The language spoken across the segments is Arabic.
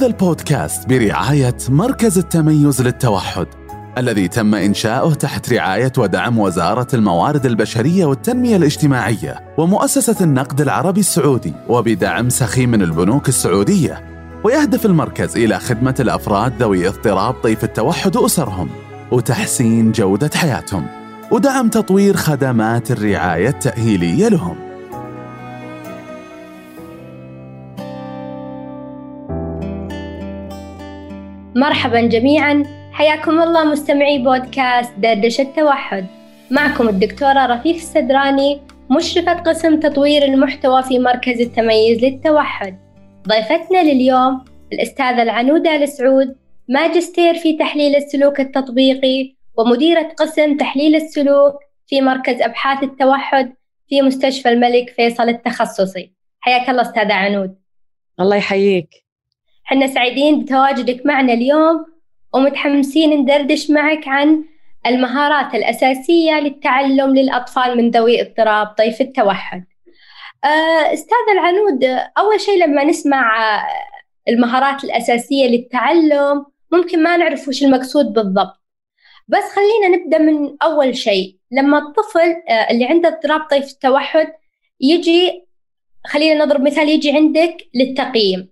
هذا البودكاست برعاية مركز التميز للتوحد الذي تم إنشاؤه تحت رعاية ودعم وزارة الموارد البشرية والتنمية الاجتماعية ومؤسسة النقد العربي السعودي وبدعم سخي من البنوك السعودية ويهدف المركز إلى خدمة الأفراد ذوي اضطراب طيف التوحد وأسرهم وتحسين جودة حياتهم ودعم تطوير خدمات الرعاية التأهيلية لهم. مرحبا جميعا. حياكم الله مستمعي بودكاست دردشة التوحد. معكم الدكتورة رفيف السدراني مشرفة قسم تطوير المحتوى في مركز التميز للتوحد. ضيفتنا لليوم الأستاذة العنودة السعود ماجستير في تحليل السلوك التطبيقي ومديرة قسم تحليل السلوك في مركز أبحاث التوحد في مستشفى الملك فيصل التخصصي. حياك الله أستاذة عنود. الله يحييك. حنا سعيدين بتواجدك معنا اليوم ومتحمسين ندردش معك عن المهارات الأساسية للتعلم للأطفال من ذوي اضطراب طيف التوحد. آه، أستاذ العنود أول شيء لما نسمع المهارات الأساسية للتعلم ممكن ما نعرف وش المقصود بالضبط. بس خلينا نبدأ من أول شيء لما الطفل آه، اللي عنده اضطراب طيف التوحد يجي خلينا نضرب مثال يجي عندك للتقييم.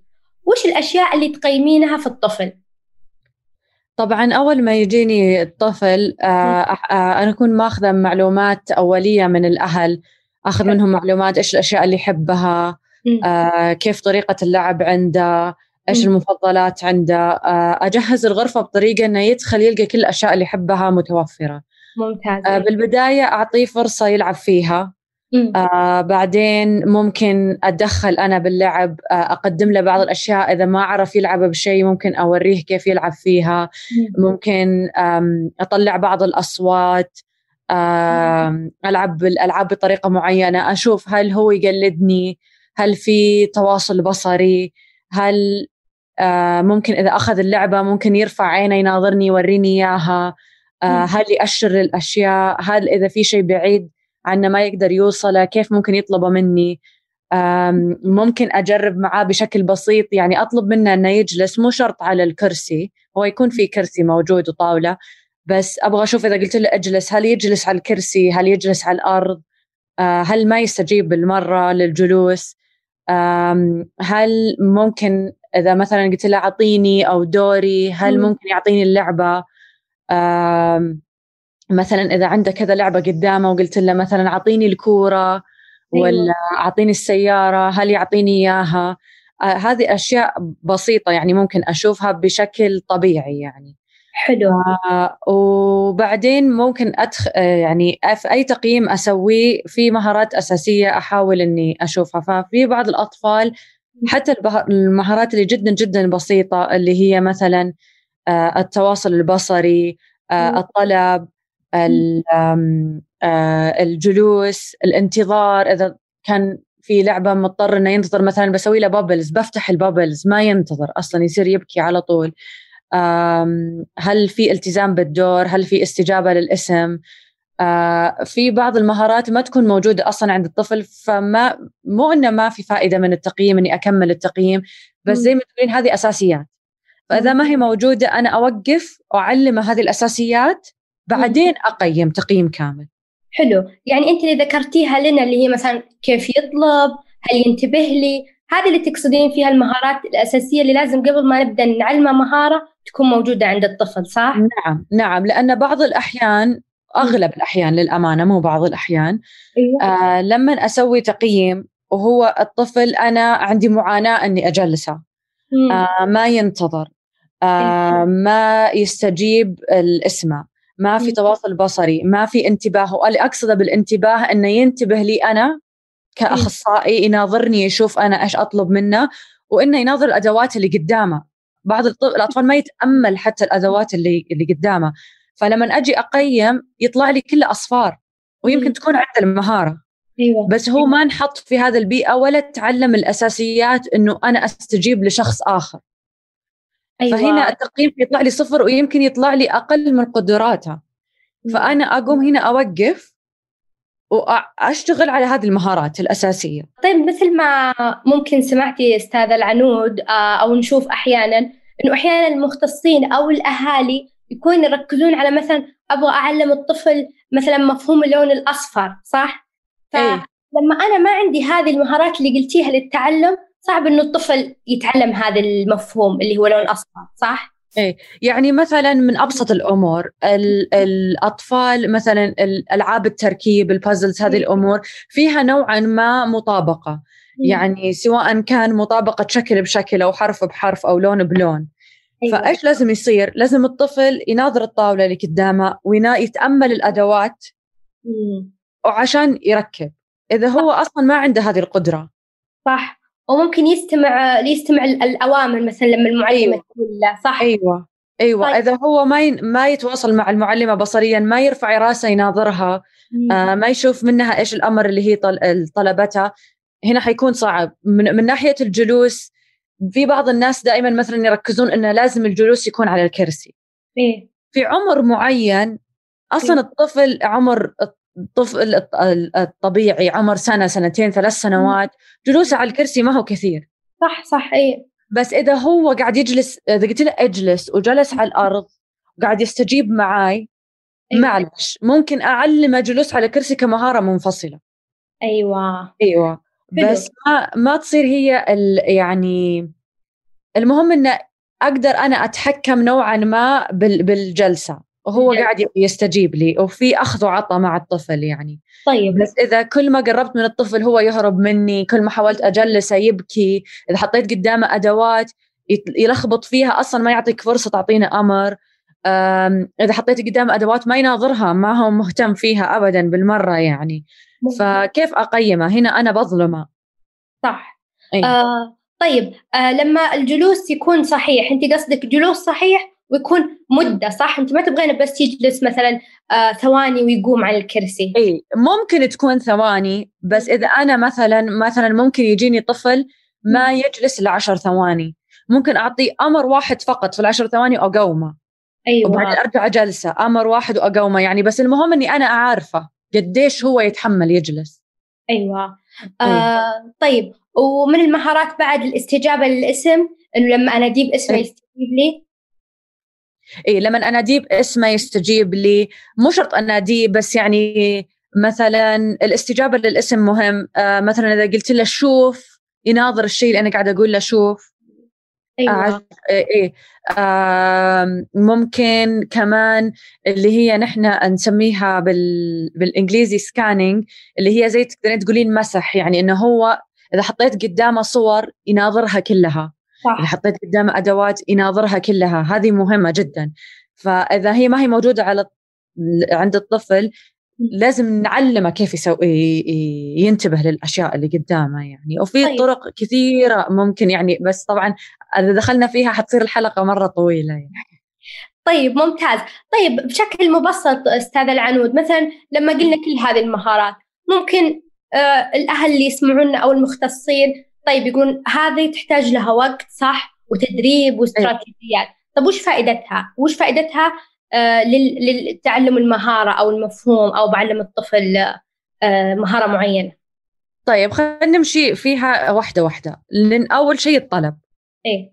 وش الأشياء اللي تقيمينها في الطفل؟ طبعا أول ما يجيني الطفل آه آه أنا أكون ماخذة معلومات أولية من الأهل أخذ منهم معلومات إيش الأشياء اللي يحبها آه كيف طريقة اللعب عنده إيش المفضلات عنده أجهز الغرفة بطريقة إنه يدخل يلقى كل الأشياء اللي يحبها متوفرة. ممتاز. بالبداية أعطيه فرصة يلعب فيها. آه بعدين ممكن أتدخل أنا باللعب آه أقدم له بعض الأشياء. إذا ما عرف يلعب بشيء ممكن أوريه كيف يلعب فيها. ممكن أطلع بعض الأصوات ألعب بالألعاب بطريقة معينة. أشوف هل هو يقلدني؟ هل في تواصل بصري؟ هل آه ممكن إذا أخذ اللعبة ممكن يرفع عينه يناظرني يوريني إياها؟ آه هل يأشر الأشياء؟ هل إذا في شيء بعيد عنه ما يقدر يوصله كيف ممكن يطلبه مني؟ ممكن أجرب معاه بشكل بسيط يعني أطلب منه أنه يجلس مو شرط على الكرسي هو يكون في كرسي موجود وطاولة بس أبغى أشوف إذا قلت له أجلس هل يجلس على الكرسي؟ هل يجلس على الأرض؟ هل ما يستجيب بالمرة للجلوس؟ هل ممكن إذا مثلا قلت له أعطيني أو دوري هل ممكن يعطيني اللعبة؟ مثلا إذا عنده كذا لعبة قدامه وقلت له مثلا أعطيني الكورة ولا أعطيني السيارة هل يعطيني إياها؟ آه هذه أشياء بسيطة يعني ممكن أشوفها بشكل طبيعي يعني. حلو. آه وبعدين ممكن ادخل آه يعني في أي تقييم أسويه في مهارات أساسية أحاول إني أشوفها. ففي بعض الأطفال حتى المهارات اللي جدا جدا بسيطة اللي هي مثلا التواصل البصري الطلب الجلوس الانتظار إذا كان في لعبة مضطر إنه ينتظر مثلا بسوي له بابلز بفتح البابلز ما ينتظر أصلا يصير يبكي على طول. هل في التزام بالدور؟ هل في استجابة للاسم؟ في بعض المهارات ما تكون موجودة أصلا عند الطفل فما مو إنه ما في فائدة من التقييم إني أكمل التقييم بس زي ما تقولين هذه أساسيات. فإذا ما هي موجودة أنا أوقف وأعلمه هذه الأساسيات بعدين أقيم تقييم كامل. حلو. يعني أنت اللي ذكرتيها لنا اللي هي مثلا كيف يطلب هل ينتبه لي؟ هذه اللي تقصدين فيها المهارات الأساسية اللي لازم قبل ما نبدأ نعلمه مهارة تكون موجودة عند الطفل صح؟ نعم نعم. لأن بعض الأحيان أغلب الأحيان للأمانة مو بعض الأحيان أيوة. آه لما أسوي تقييم وهو الطفل أنا عندي معاناة أني أجلسه. آه ما ينتظر. آه ما يستجيب الاسمه ما في تواصل بصري ما في انتباه واللي أقصده بالانتباه أنه ينتبه لي أنا كأخصائي يناظرني يشوف أنا إيش أطلب منه وإنه يناظر الأدوات اللي قدامه. بعض الأطفال ما يتأمل حتى الأدوات اللي اللي قدامه. فلما أجي أقيم يطلع لي كله أصفار ويمكن تكون عنده المهارة. أيوة. بس هو ما نحط في هذا البيئة ولا تعلم الأساسيات إنه أنا أستجيب لشخص آخر. أيوة. فهنا التقييم يطلع لي صفر ويمكن يطلع لي أقل من قدراته فأنا أقوم هنا أوقف وأشتغل على هذه المهارات الأساسية. طيب مثل ما ممكن سمعتي أستاذة العنود آه، أو نشوف أحيانا إنه أحيانا المختصين أو الأهالي يكون يركزون على مثلا أبغى أعلم الطفل مثلا مفهوم اللون الأصفر صح؟ إيه. فلما أنا ما عندي هذه المهارات اللي قلتيها للتعلم صعب إنه الطفل يتعلم هذا المفهوم اللي هو لون أصفر صح؟ إيه يعني مثلا من أبسط الأمور الأطفال مثلا الالعاب التركيب البازلز هذه الأمور فيها نوعا ما مطابقة. يعني سواء كان مطابقة شكل بشكل أو حرف بحرف أو لون بلون. أيوة. فإيش لازم يصير؟ لازم الطفل يناظر الطاولة اللي قدامه ويتامل الأدوات وعشان يركب. إذا هو أصلا ما عنده هذه القدرة. صح. وممكن يستمع يستمع الأوامر مثلا لما المعلمة أيوة. تقول له صح أيوه أيوه طيب. إذا هو ما ي... ما يتواصل مع المعلمة بصريا ما يرفع راسه يناظرها آه ما يشوف منها إيش الأمر اللي هي طل... طلبتها هنا حيكون صعب من, من ناحية الجلوس في بعض الناس دائما مثلا يركزون إنه لازم الجلوس يكون على الكرسي إيه؟ في عمر معين أصلا إيه؟ الطفل عمر الطفل الطبيعي عمر سنة سنتين ثلاث سنوات جلوسه على الكرسي ما هو كثير. صح صح اي بس إذا هو قاعد يجلس إذا قلت له اجلس وجلس على الأرض وقاعد يستجيب معاي أيوة. معلش ممكن أعلمه جلوس على كرسي كمهارة منفصلة. أيوه. أيوه. بس ما ما تصير هي يعني المهم إنه أقدر أنا أتحكم نوعا ما بالجلسة. وهو جل. قاعد يستجيب لي وفي أخذ وعطى مع الطفل يعني. طيب. بس إذا كل ما قربت من الطفل هو يهرب مني كل ما حاولت أجلسه يبكي إذا حطيت قدامه أدوات يلخبط فيها أصلا ما يعطيك فرصة تعطينا أمر. إذا حطيت قدامه أدوات ما يناظرها ما هو مهتم فيها ابدا بالمرة يعني. فكيف أقيمه؟ هنا أنا بظلمه. صح. أيه. آه طيب. آه لما الجلوس يكون صحيح أنت قصدك جلوس صحيح ويكون مدة صح؟ أنت ما تبغينه بس يجلس مثلا آه ثواني ويقوم على الكرسي. إي ممكن تكون ثواني بس إذا أنا مثلا مثلا ممكن يجيني طفل ما يجلس الا 10 ثواني. ممكن اعطيه أمر واحد فقط في العشر ثواني وأقومه. أيوه. وبعدين أرجع جلسه أمر واحد وأقومه. يعني بس المهم إني أنا أعرفه قديش هو يتحمل يجلس. أيوه. آه طيب ومن المهارات بعد الاستجابة للاسم؟ إنه لما اناديه باسمه يستجيب لي؟ اي لما اناديه باسمه يستجيب لي. مو شرط اناديه بس يعني مثلا الاستجابة للاسم مهم. آه مثلا إذا قلت له شوف يناظر الشيء اللي أنا قاعدة أقول له شوف. أيوه. إيه آه ممكن كمان اللي هي نحن نسميها بال بالإنجليزي سكاننج اللي هي زي تقدرين تقولين مسح يعني إنه هو إذا حطيت قدامه صور يناظرها كلها. صح. حطيت قدامه أدوات يناظرها كلها هذه مهمة جدا فإذا هي ما هي موجودة على عند الطفل لازم نعلمه كيف يسوي ينتبه للأشياء اللي قدامه يعني وفي طيب. طرق كثيرة ممكن يعني بس طبعا إذا دخلنا فيها حتصير الحلقة مرة طويلة يعني. طيب ممتاز طيب بشكل مبسط أستاذ العنود مثلا لما قلنا كل هذه المهارات ممكن آه الأهل اللي يسمعونا أو المختصين طيب يقولون هذه تحتاج لها وقت صح؟ وتدريب واستراتيجيات. طيب وش فائدتها؟ وش فائدتها آه للتعلم المهارة أو المفهوم أو بعلم الطفل آه مهارة معينة؟ طيب خلينا نمشي فيها واحدة واحدة. لأن أول شيء الطلب. إيه.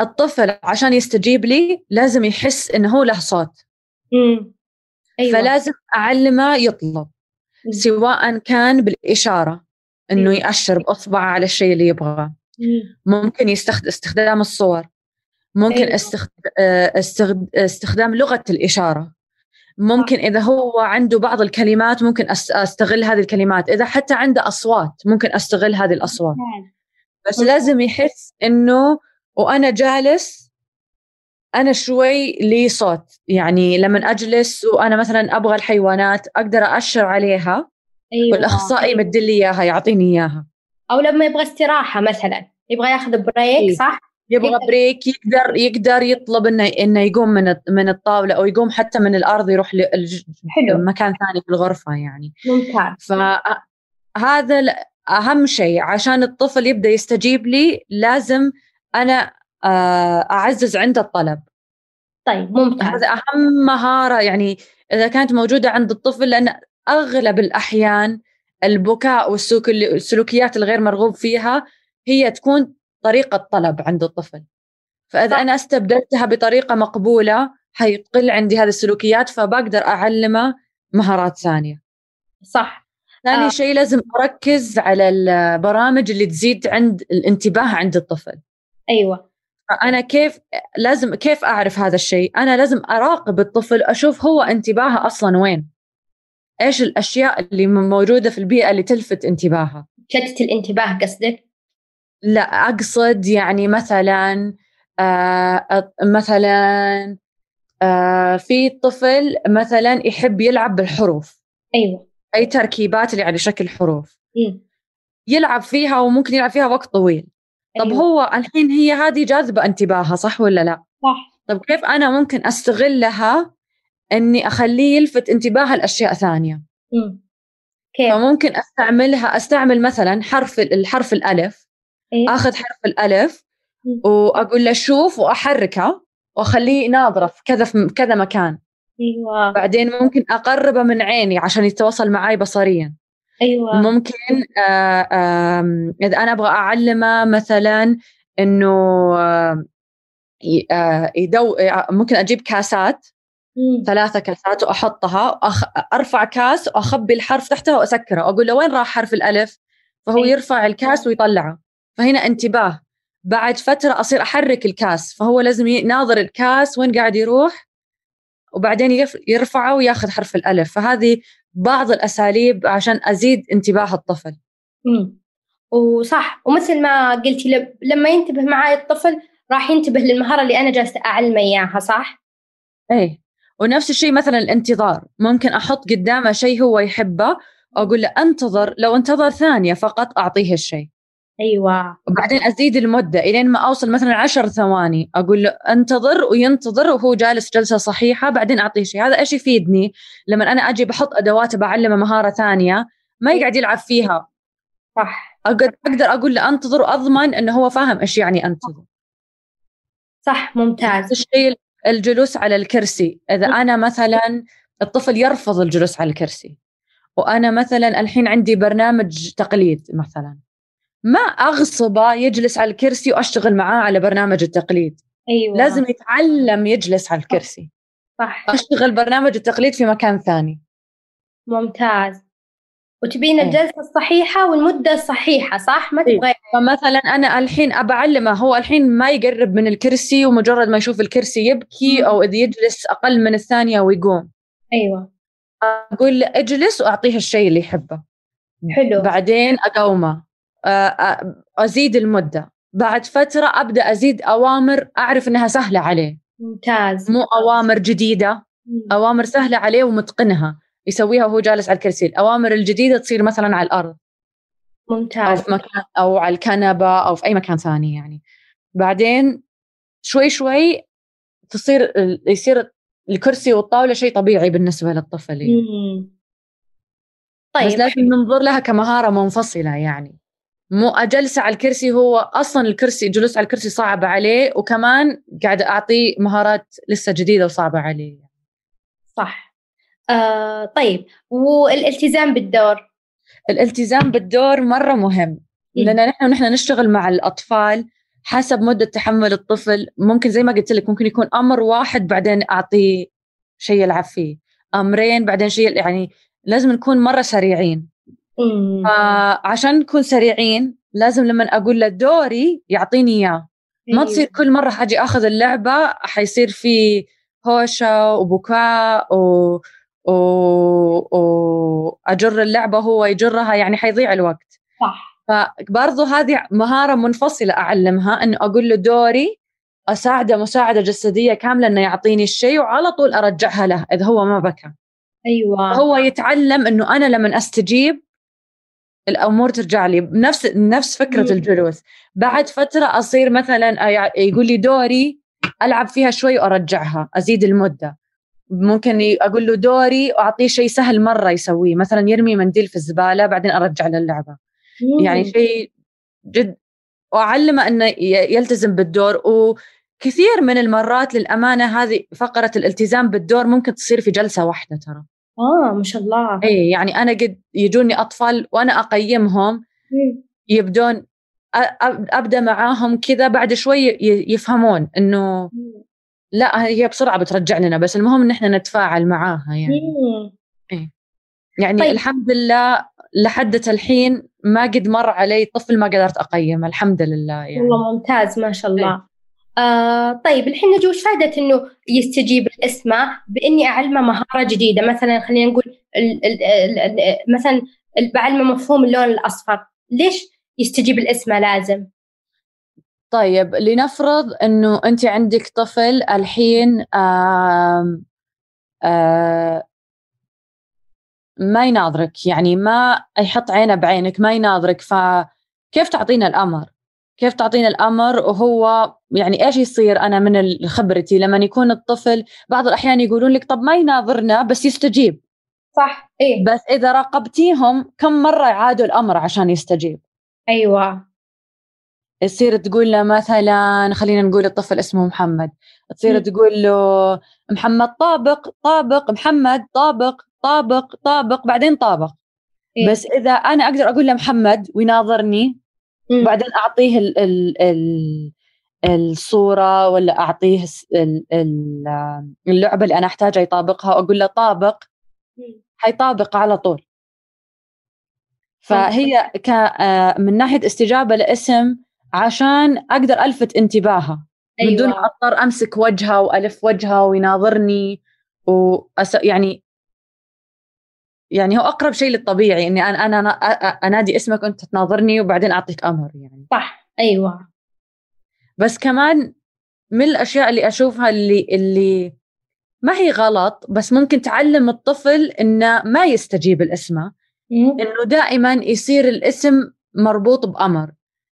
الطفل عشان يستجيب لي لازم يحس إنه هو له صوت. امم أيوة. فلازم أعلمه يطلب مم. سواء كان بالإشارة. إنه يأشر باصبعه على الشيء اللي يبغاه. ممكن يستخدم استخدام الصور. ممكن أيوة. استخد... استخدام لغة الإشارة. ممكن إذا هو عنده بعض الكلمات ممكن أستغل هذه الكلمات. إذا حتى عنده أصوات ممكن أستغل هذه الأصوات. بس لازم يحس إنه وأنا جالس أنا شوي لي صوت. يعني لما أجلس وأنا مثلا أبغى الحيوانات أقدر اشر عليها. أيوة. والأخصائي يمد لي إياها يعطيني إياها. أو لما يبغى استراحة مثلا يبغى ياخذ break أيوة. صح؟ يبغى. break يقدر يقدر يطلب إنه إنه يقوم من من الطاولة أو يقوم حتى من الأرض يروح لمكان ثاني في الغرفة يعني. ممتاز. فهذا أهم شيء. عشان الطفل يبدأ يستجيب لي لازم أنا آه، أعزز عنده الطلب. طيب ممتاز. هذا أهم مهارة يعني إذا كانت موجودة عند الطفل لأن أغلب الأحيان البكاء والسلوكيات الغير مرغوب فيها هي تكون طريقة طلب عند الطفل. فإذا أنا استبدلتها بطريقة مقبولة حيقل عندي هذه السلوكيات فبقدر أعلمه مهارات ثانية. صح. ثاني آه. شيء لازم أركز على البرامج اللي تزيد عند الانتباه عند الطفل. أيوه. أنا كيف لازم كيف أعرف هذا الشيء؟ أنا لازم أراقب الطفل أشوف هو انتباهه أصلا وين. إيش الأشياء اللي موجودة في البيئة اللي تلفت انتباهها؟ شتت الانتباه قصدك؟ لا أقصد يعني مثلا آه مثلا آه في طفل مثلا يحب يلعب بالحروف. أيوه. أي تركيبات اللي على شكل حروف. م. يلعب فيها وممكن يلعب فيها وقت طويل. طب أيوة. هو الحين هي هذه جاذبة انتباهها صح ولا لا؟ صح. طب كيف أنا ممكن أستغلها إني أخليه يلفت انتباهه لاشياء ثانية. م. كيف؟ فممكن أستعملها أستعمل مثلا حرف الحرف الألف إيه؟ آخذ حرف الألف وأقول له شوف وأحركه وأخليه ناظره في كذا في كذا مكان. أيوه. بعدين ممكن أقربه من عيني عشان يتواصل معي بصريا. أيوه. ممكن آآ آآ إذا أنا أبغى أعلمه مثلا إنه يدو ممكن أجيب كاسات. مم. ثلاثة كاسات وأحطها وأخ... أرفع كاس وأخبي الحرف تحتها وأسكره وأقول له وين راح حرف الألف فهو أي. يرفع الكاس ويطلعه فهنا انتباه بعد فترة أصير أحرك الكاس فهو لازم يناظر الكاس وين قاعد يروح وبعدين يف... يرفعه وياخذ حرف الألف فهذه بعض الأساليب عشان أزيد انتباه الطفل مم. وصح ومثل ما قلتي. لما ينتبه معي الطفل راح ينتبه للمهارة اللي أنا جالسة أعلمه إياها صح؟ إيه ونفس الشيء مثلا الانتظار. ممكن أحط قدامه شيء هو يحبه واقول له انتظر لو انتظر ثانية فقط أعطيه الشيء. أيوه. وبعدين أزيد المدة إلين ما أوصل مثلا عشر ثواني أقول له انتظر وينتظر وهو جالس جلسة صحيحة بعدين أعطيه شيء. هذا إيش يفيدني؟ لما أنا أجي بحط أدوات بعلمه مهارة ثانية ما يقعد يلعب فيها. صح. أقدر أقدر أقول له انتظر وأضمن إنه هو فاهم إيش يعني انتظر. صح ممتاز. الشيء الجلوس على الكرسي. إذا أنا مثلا الطفل يرفض الجلوس على الكرسي وأنا مثلا الحين عندي برنامج تقليد مثلا ما أغصبه يجلس على الكرسي وأشتغل معاه على برنامج التقليد. أيوة. لازم يتعلم يجلس على الكرسي. صح. أشتغل برنامج التقليد في مكان ثاني. ممتاز. وتبين الجلسة الصحيحة والمدة الصحيحة صح؟ ما تبغى. فمثلا أنا الحين أبى أعلمه هو الحين ما يقرب من الكرسي ومجرد ما يشوف الكرسي يبكي أو إذا يجلس أقل من الثانية ويقوم. أيوة. أقول له اجلس وأعطيه الشيء اللي يحبه. حلو. بعدين أقومه أزيد المدة. بعد فترة أبدأ أزيد أوامر أعرف إنها سهلة عليه. ممتاز. مو أوامر جديدة. أوامر سهلة عليه ومتقنها. يسويها وهو جالس على الكرسي. الأوامر الجديدة تصير مثلا على الأرض. ممتاز. أو في مكان أو على الكنبة أو في أي مكان ثاني يعني. بعدين شوي شوي تصير يصير الكرسي والطاولة شيء طبيعي بالنسبة للطفل يعني. طيب. بس لازم ننظر لها كمهارة منفصلة يعني. مو أجلس على الكرسي هو أصلا الكرسي جلوس على الكرسي صعب عليه وكمان قاعدة أعطيه مهارات لسه جديدة وصعبة عليه. صح. آه طيب. والالتزام بالدور؟ الالتزام بالدور مرة مهم لأن نحن ونحن نشتغل مع الأطفال حسب مدة تحمل الطفل. ممكن زي ما قلت لك ممكن يكون أمر واحد بعدين أعطيه شيء يلعب فيه. أمرين بعدين شيء يعني لازم نكون مرة سريعين. فعشان نكون سريعين لازم لما أقول له دوري يعطيني إياه. ما تصير كل مرة حاجي أخذ اللعبة حيصير في هوشة وبكاء و... واجر اللعبة هو يجرها يعني حيضيع الوقت. صح. فبرضه هذه مهارة منفصلة أعلمها انه أقول له دوري أساعده مساعدة جسدية كاملة إنه يعطيني الشيء وعلى طول أرجعها له إذا هو ما بكى. أيوه. هو يتعلم إنه أنا لما أستجيب الأمور ترجع لي. نفس نفس فكرة مم. الجلوس. بعد فترة أصير مثلا يقول لي دوري ألعب فيها شوي وأرجعها أزيد المدة. ممكن أقول له دوري وأعطيه شيء سهل مرة يسويه مثلا يرمي منديل في الزبالة بعدين أرجع للعبة. مم. يعني شيء جد وأعلمه إنه يلتزم بالدور. وكثير من المرات للأمانة هذه فقرة الالتزام بالدور ممكن تصير في جلسة واحدة ترى. آه ما شاء الله. اي يعني أنا قد يجوني أطفال وأنا أقيمهم يبدون أبدأ معاهم كذا بعد شوي يفهمون إنه لا هي بسرعة بترجع لنا بس المهم إن إحنا نتفاعل معاها يعني إيه؟ يعني طيب. الحمد لله لحد الحين ما قد مر علي طفل ما قدرت اقيمه الحمد لله يعني والله ممتاز ما شاء الله إيه؟ آه طيب الحين نجي وش فائدة إنه يستجيب الأسماء بإني أعلمه مهارة جديدة مثلا خلينا نقول ال ال ال مثلا بعلمه مفهوم اللون الأصفر ليش يستجيب الأسماء لازم؟ طيب لنفرض إنه أنت عندك طفل الحين آه آه ما يناظرك يعني ما يحط عينه بعينك ما يناظرك فكيف تعطينا الأمر؟ كيف تعطينا الأمر؟ وهو يعني إيش يصير؟ أنا من خبرتي لما يكون الطفل بعض الأحيان يقولون لك طب ما يناظرنا بس يستجيب. صح إيه؟ بس إذا راقبتيهم كم مرة يعادوا الأمر عشان يستجيب؟ أيوه. تصير تقول له مثلا خلينا نقول الطفل اسمه محمد. تصير تقول له محمد طابق طابق محمد طابق طابق طابق بعدين طابق. إيه؟ بس إذا أنا أقدر أقول له محمد ويناظرني وبعدين أعطيه ال ال ال الصورة ولا أعطيه اللعبة اللي أنا أحتاجها يطابقها وأقول له طابق. حيطابق على طول. فهي ك آه، من ناحية استجابة لاسم عشان أقدر ألفت انتباهها. أيوة. من دون أيوة. أضطر أمسك وجهها وألف وجهها ويناظرني وأس... يعني يعني هو أقرب شيء للطبيعي إني أنا أنا أنادي اسمك وأنت تناظرني وبعدين أعطيك أمر يعني. صح. أيوه. بس كمان من الأشياء اللي أشوفها اللي اللي ما هي غلط بس ممكن تعلم الطفل إنه ما يستجيب الاسم. إنه دائما يصير الاسم مربوط بأمر.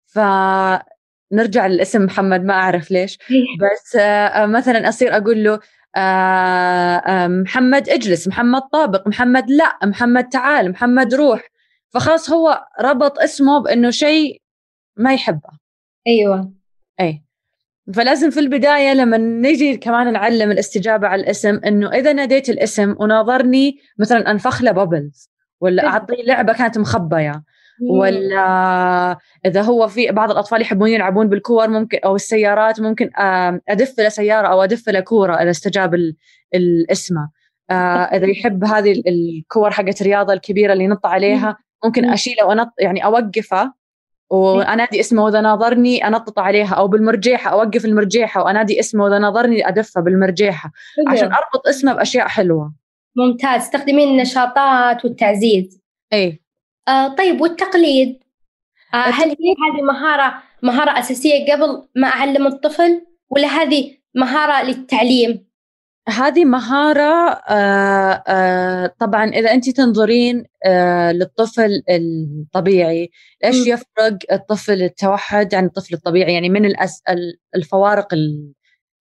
فنرجع للاسم محمد ما أعرف ليش. إيه. بس آه، مثلا أصير أقول له آه، آه، محمد اجلس محمد طابق محمد لا محمد تعال محمد روح. فخلاص هو ربط اسمه بإنه شيء ما يحبه. أيوه. اي فلازم في البداية لما نجي كمان نعلم الاستجابة على الاسم إنه إذا ناديت الاسم وناظرني مثلا أنفخ له بابلز ولا إيه. أعطيه لعبة كانت مخبية. ولا إذا هو في بعض الأطفال يحبون يلعبون بالكور ممكن أو السيارات ممكن أدف له سيارة أو أدف له كورة إذا استجاب الاسمه. آه، إذا يحب هذه الكور حقت الرياضة الكبيرة اللي ينط عليها ممكن أشيله وأنط يعني أوقفه وأنادي اسمه واذا ناظرني أنطط عليها أو بالمرجيحة أوقف المرجيحة وأنادي اسمه واذا ناظرني أدفه بالمرجيحة عشان أربط اسمه بأشياء حلوة. ممتاز. تستخدمين النشاطات والتعزيز. اي آه طيب والتقليد آه هل هي هذه مهارة مهارة أساسية قبل ما أعلم الطفل ولا هذه مهارة للتعليم؟ هذه مهارة آه آه طبعا إذا أنت تنظرين آه للطفل الطبيعي إيش يفرق الطفل التوحد عن الطفل الطبيعي يعني من الأس الفوارق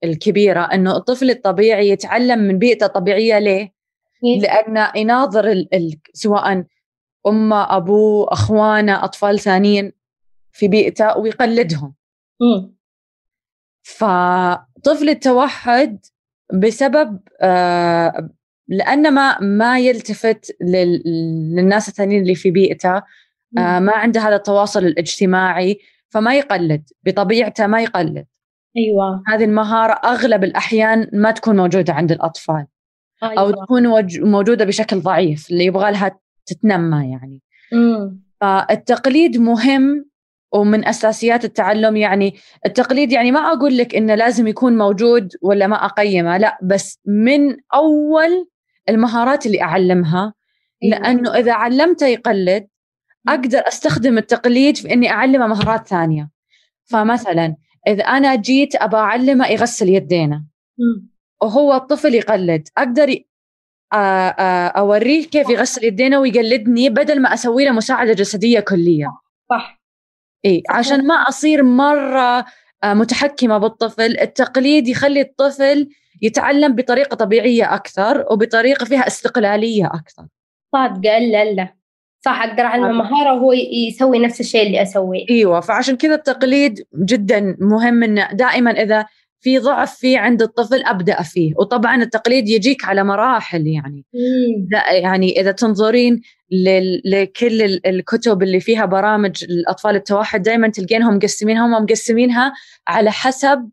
الكبيرة أنه الطفل الطبيعي يتعلم من بيئته الطبيعية ليه؟ لأنه يناظر ال ال سواء أمه أبوه أخوانه أطفال ثانيين في بيئته ويقلدهم. م. فطفل التوحد بسبب آه لأنه ما ما يلتفت للناس الثانيين اللي في بيئته آه ما عنده هذا التواصل الاجتماعي فما يقلد. بطبيعته ما يقلد. أيوه. هذه المهارة أغلب الأحيان ما تكون موجودة عند الأطفال. أيوة. أو تكون موجودة بشكل ضعيف اللي يبغى لها تتنمى يعني. مم. فالتقليد مهم ومن أساسيات التعلم يعني التقليد يعني ما أقول لك إنه لازم يكون موجود ولا ما أقيمه لا بس من أول المهارات اللي أعلمها أيوة. لأنه إذا علمته يقلد أقدر أستخدم التقليد في إني أعلمه مهارات ثانية. فمثلا إذا أنا جيت ابى أعلمه يغسل يدينه. وهو الطفل يقلد أقدر أوريه كيف يغسل يدينه ويقلدني بدل ما أسوي له مساعدة جسدية كلية. صح. إي عشان ما أصير مرة متحكمة بالطفل. التقليد يخلي الطفل يتعلم بطريقة طبيعية أكثر وبطريقة فيها استقلالية أكثر. صادقة إلا إلا. صح أقدر أعلمه مهارة وهو يسوي نفس الشيء اللي أسويه. إيوه فعشان كذا التقليد جدا مهم إنه دائما إذا في ضعف فيه عند الطفل أبدأ فيه. وطبعا التقليد يجيك على مراحل يعني. يعني إذا تنظرين لكل الكتب اللي فيها برامج الأطفال التوحد دائما تلقينهم مقسمينها هم مقسمينها على حسب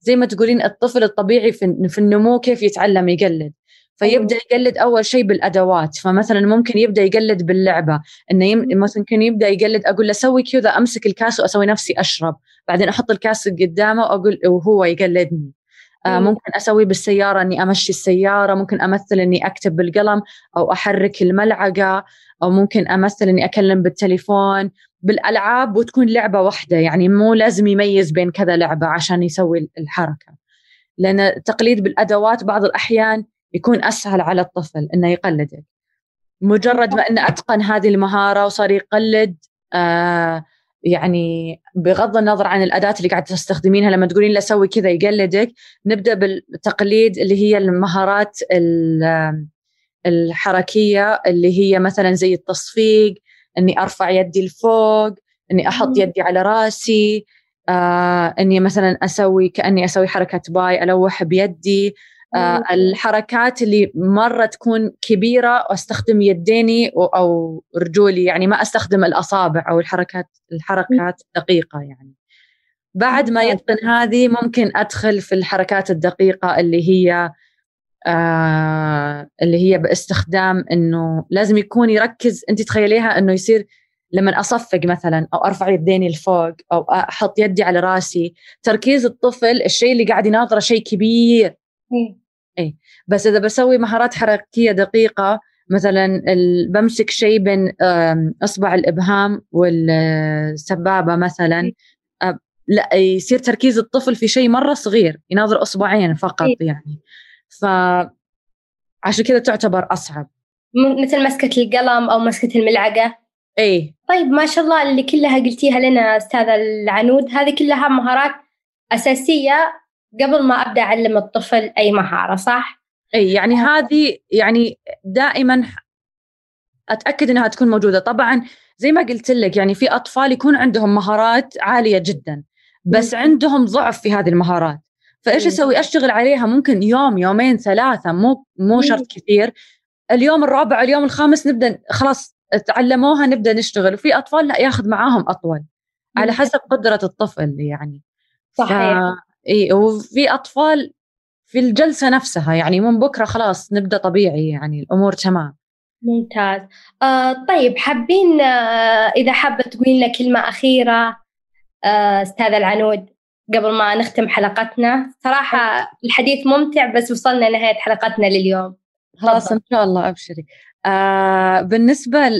زي ما تقولين الطفل الطبيعي في النمو كيف يتعلم يقلد. فيبدأ يقلد أول شيء بالأدوات. فمثلا ممكن يبدأ يقلد باللعبة. إنه يم... مثلا ممكن يبدأ يقلد أقول له سوي كذا أمسك الكاس وأسوي نفسي أشرب. بعدين أحط الكاس قدامه وأقول وهو يقلدني. آه ممكن أسوي بالسيارة إني أمشي السيارة. ممكن أمثل إني أكتب بالقلم أو أحرك الملعقة. أو ممكن أمثل إني أكلم بالتليفون. بالألعاب وتكون لعبة واحدة. يعني مو لازم يميز بين كذا لعبة عشان يسوي الحركة. لأن التقليد بالأدوات بعض الأحيان يكون أسهل على الطفل إنه يقلدك. مجرد ما إنه أتقن هذه المهارة وصار يقلد آه يعني بغض النظر عن الأداة اللي قاعدة تستخدمينها لما تقولين له سوي كذا يقلدك نبدأ بالتقليد اللي هي المهارات الحركية اللي هي مثلا زي التصفيق إني أرفع يدي لفوق إني أحط يدي على رأسي آه إني مثلا أسوي كأني أسوي حركة باي ألوح بيدي. الحركات اللي مرة تكون كبيرة واستخدم يديني أو رجولي يعني ما أستخدم الأصابع أو الحركات الحركات الدقيقة يعني. بعد ما يتقن هذه ممكن أدخل في الحركات الدقيقة اللي هي آه اللي هي باستخدام إنه لازم يكون يركز أنت تخيليها إنه يصير لما أصفق مثلا أو أرفع يديني لفوق أو أحط يدي على راسي تركيز الطفل الشيء اللي قاعد يناظره شيء كبير. إيه. إيه بس إذا بسوي مهارات حركية دقيقة مثلا بمسك شيء بين إصبع الإبهام والسبابة مثلا إيه. لا يصير تركيز الطفل في شيء مرة صغير يناظر إصبعين فقط إيه. يعني ف عشان كذا تعتبر أصعب مثل مسكة القلم أو مسكة الملعقة إيه طيب ما شاء الله اللي كلها قلتيها لنا أستاذة العنود هذه كلها مهارات أساسية قبل ما أبدأ أعلم الطفل أي مهارة صح؟ إي يعني هذه يعني دائما أتأكد إنها تكون موجودة. طبعا زي ما قلت لك يعني في أطفال يكون عندهم مهارات عالية جدا بس م. عندهم ضعف في هذه المهارات. فإيش أسوي؟ أشتغل عليها ممكن يوم يومين ثلاثة مو مو شرط كثير. اليوم الرابع اليوم الخامس نبدأ خلاص تعلموها نبدأ نشتغل. وفي أطفال لا ياخذ معاهم أطول على حسب قدرة الطفل يعني. صحيح. إي وفي أطفال في الجلسة نفسها يعني من بكرة خلاص نبدأ طبيعي يعني الأمور تمام. ممتاز. آه طيب حابين آه إذا حابة تقولين لنا كلمة أخيرة آه العنود قبل ما نختم حلقتنا؟ صراحة الحديث ممتع بس وصلنا نهايه حلقتنا لليوم. خلاص إن شاء الله ابشري آه بالنسبة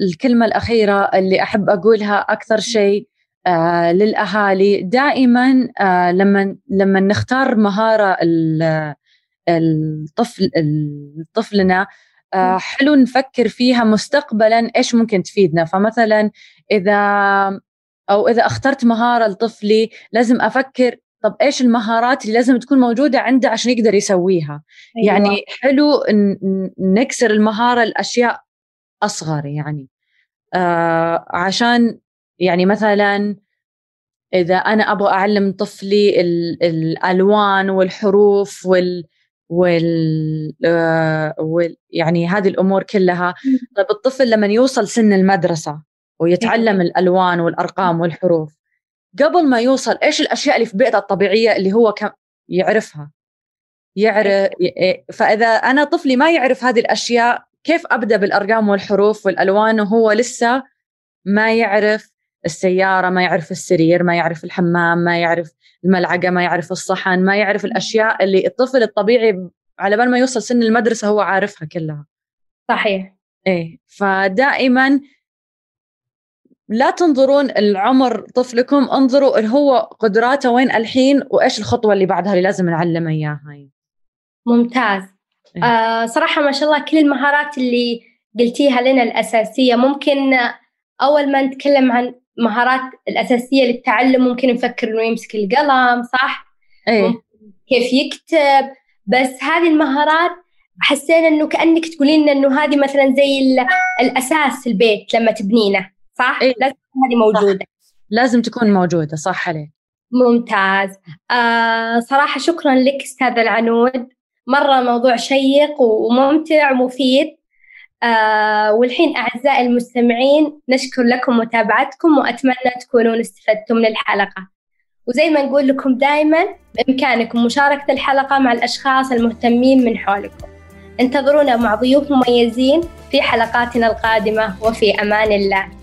للكلمة الأخيرة اللي أحب أقولها أكثر شيء آه للأهالي. دائما آه لما لما نختار مهارة الطفل طفلنا آه حلو نفكر فيها مستقبلا إيش ممكن تفيدنا. فمثلا إذا أو إذا اخترت مهارة لطفلي لازم أفكر طب إيش المهارات اللي لازم تكون موجودة عنده عشان يقدر يسويها؟ أيوة. يعني حلو نكسر المهارة الاشياء أصغر يعني. آه عشان يعني مثلا إذا أنا أبغى أعلم طفلي الألوان والحروف وال وال, آه وال يعني هذه الأمور كلها طيب الطفل لما يوصل سن المدرسة ويتعلم إيه. الألوان والأرقام والحروف قبل ما يوصل إيش الأشياء اللي في بيئته الطبيعية اللي هو يعرفها يعرف إيه. فإذا أنا طفلي ما يعرف هذه الأشياء كيف أبدأ بالأرقام والحروف والألوان وهو لسه ما يعرف السيارة ما يعرف السرير ما يعرف الحمام ما يعرف الملعقة ما يعرف الصحن ما يعرف الأشياء اللي الطفل الطبيعي على بال ما يوصل سن المدرسة هو عارفها كلها. صحيح. إيه. فدائما لا تنظرون العمر طفلكم انظروا هو قدراته وين الحين وإيش الخطوة اللي بعدها اللي لازم نعلمه إياها. ممتاز. إيه. آه صراحة ما شاء الله كل المهارات اللي قلتيها لنا الأساسية. ممكن أول ما نتكلم عن مهارات الأساسية للتعلم ممكن نفكر إنه يمسك القلم صح؟ إيه كيف يكتب بس هذه المهارات حسينا إنه كأنك تقولين لنا إنه هذه مثلا زي الأساس البيت لما تبنينه صح؟ إيه؟ لازم هذه موجودة صح. لازم تكون موجودة صح عليك ممتاز آه صراحة شكرا لك أستاذ العنود مرة موضوع شيق وممتع ومفيد آه والحين أعزائي المستمعين نشكر لكم متابعتكم وأتمنى تكونون استفدتم من الحلقة. وزي ما نقول لكم دائما بإمكانكم مشاركة الحلقة مع الأشخاص المهتمين من حولكم. انتظرونا مع ضيوف مميزين في حلقاتنا القادمة وفي أمان الله.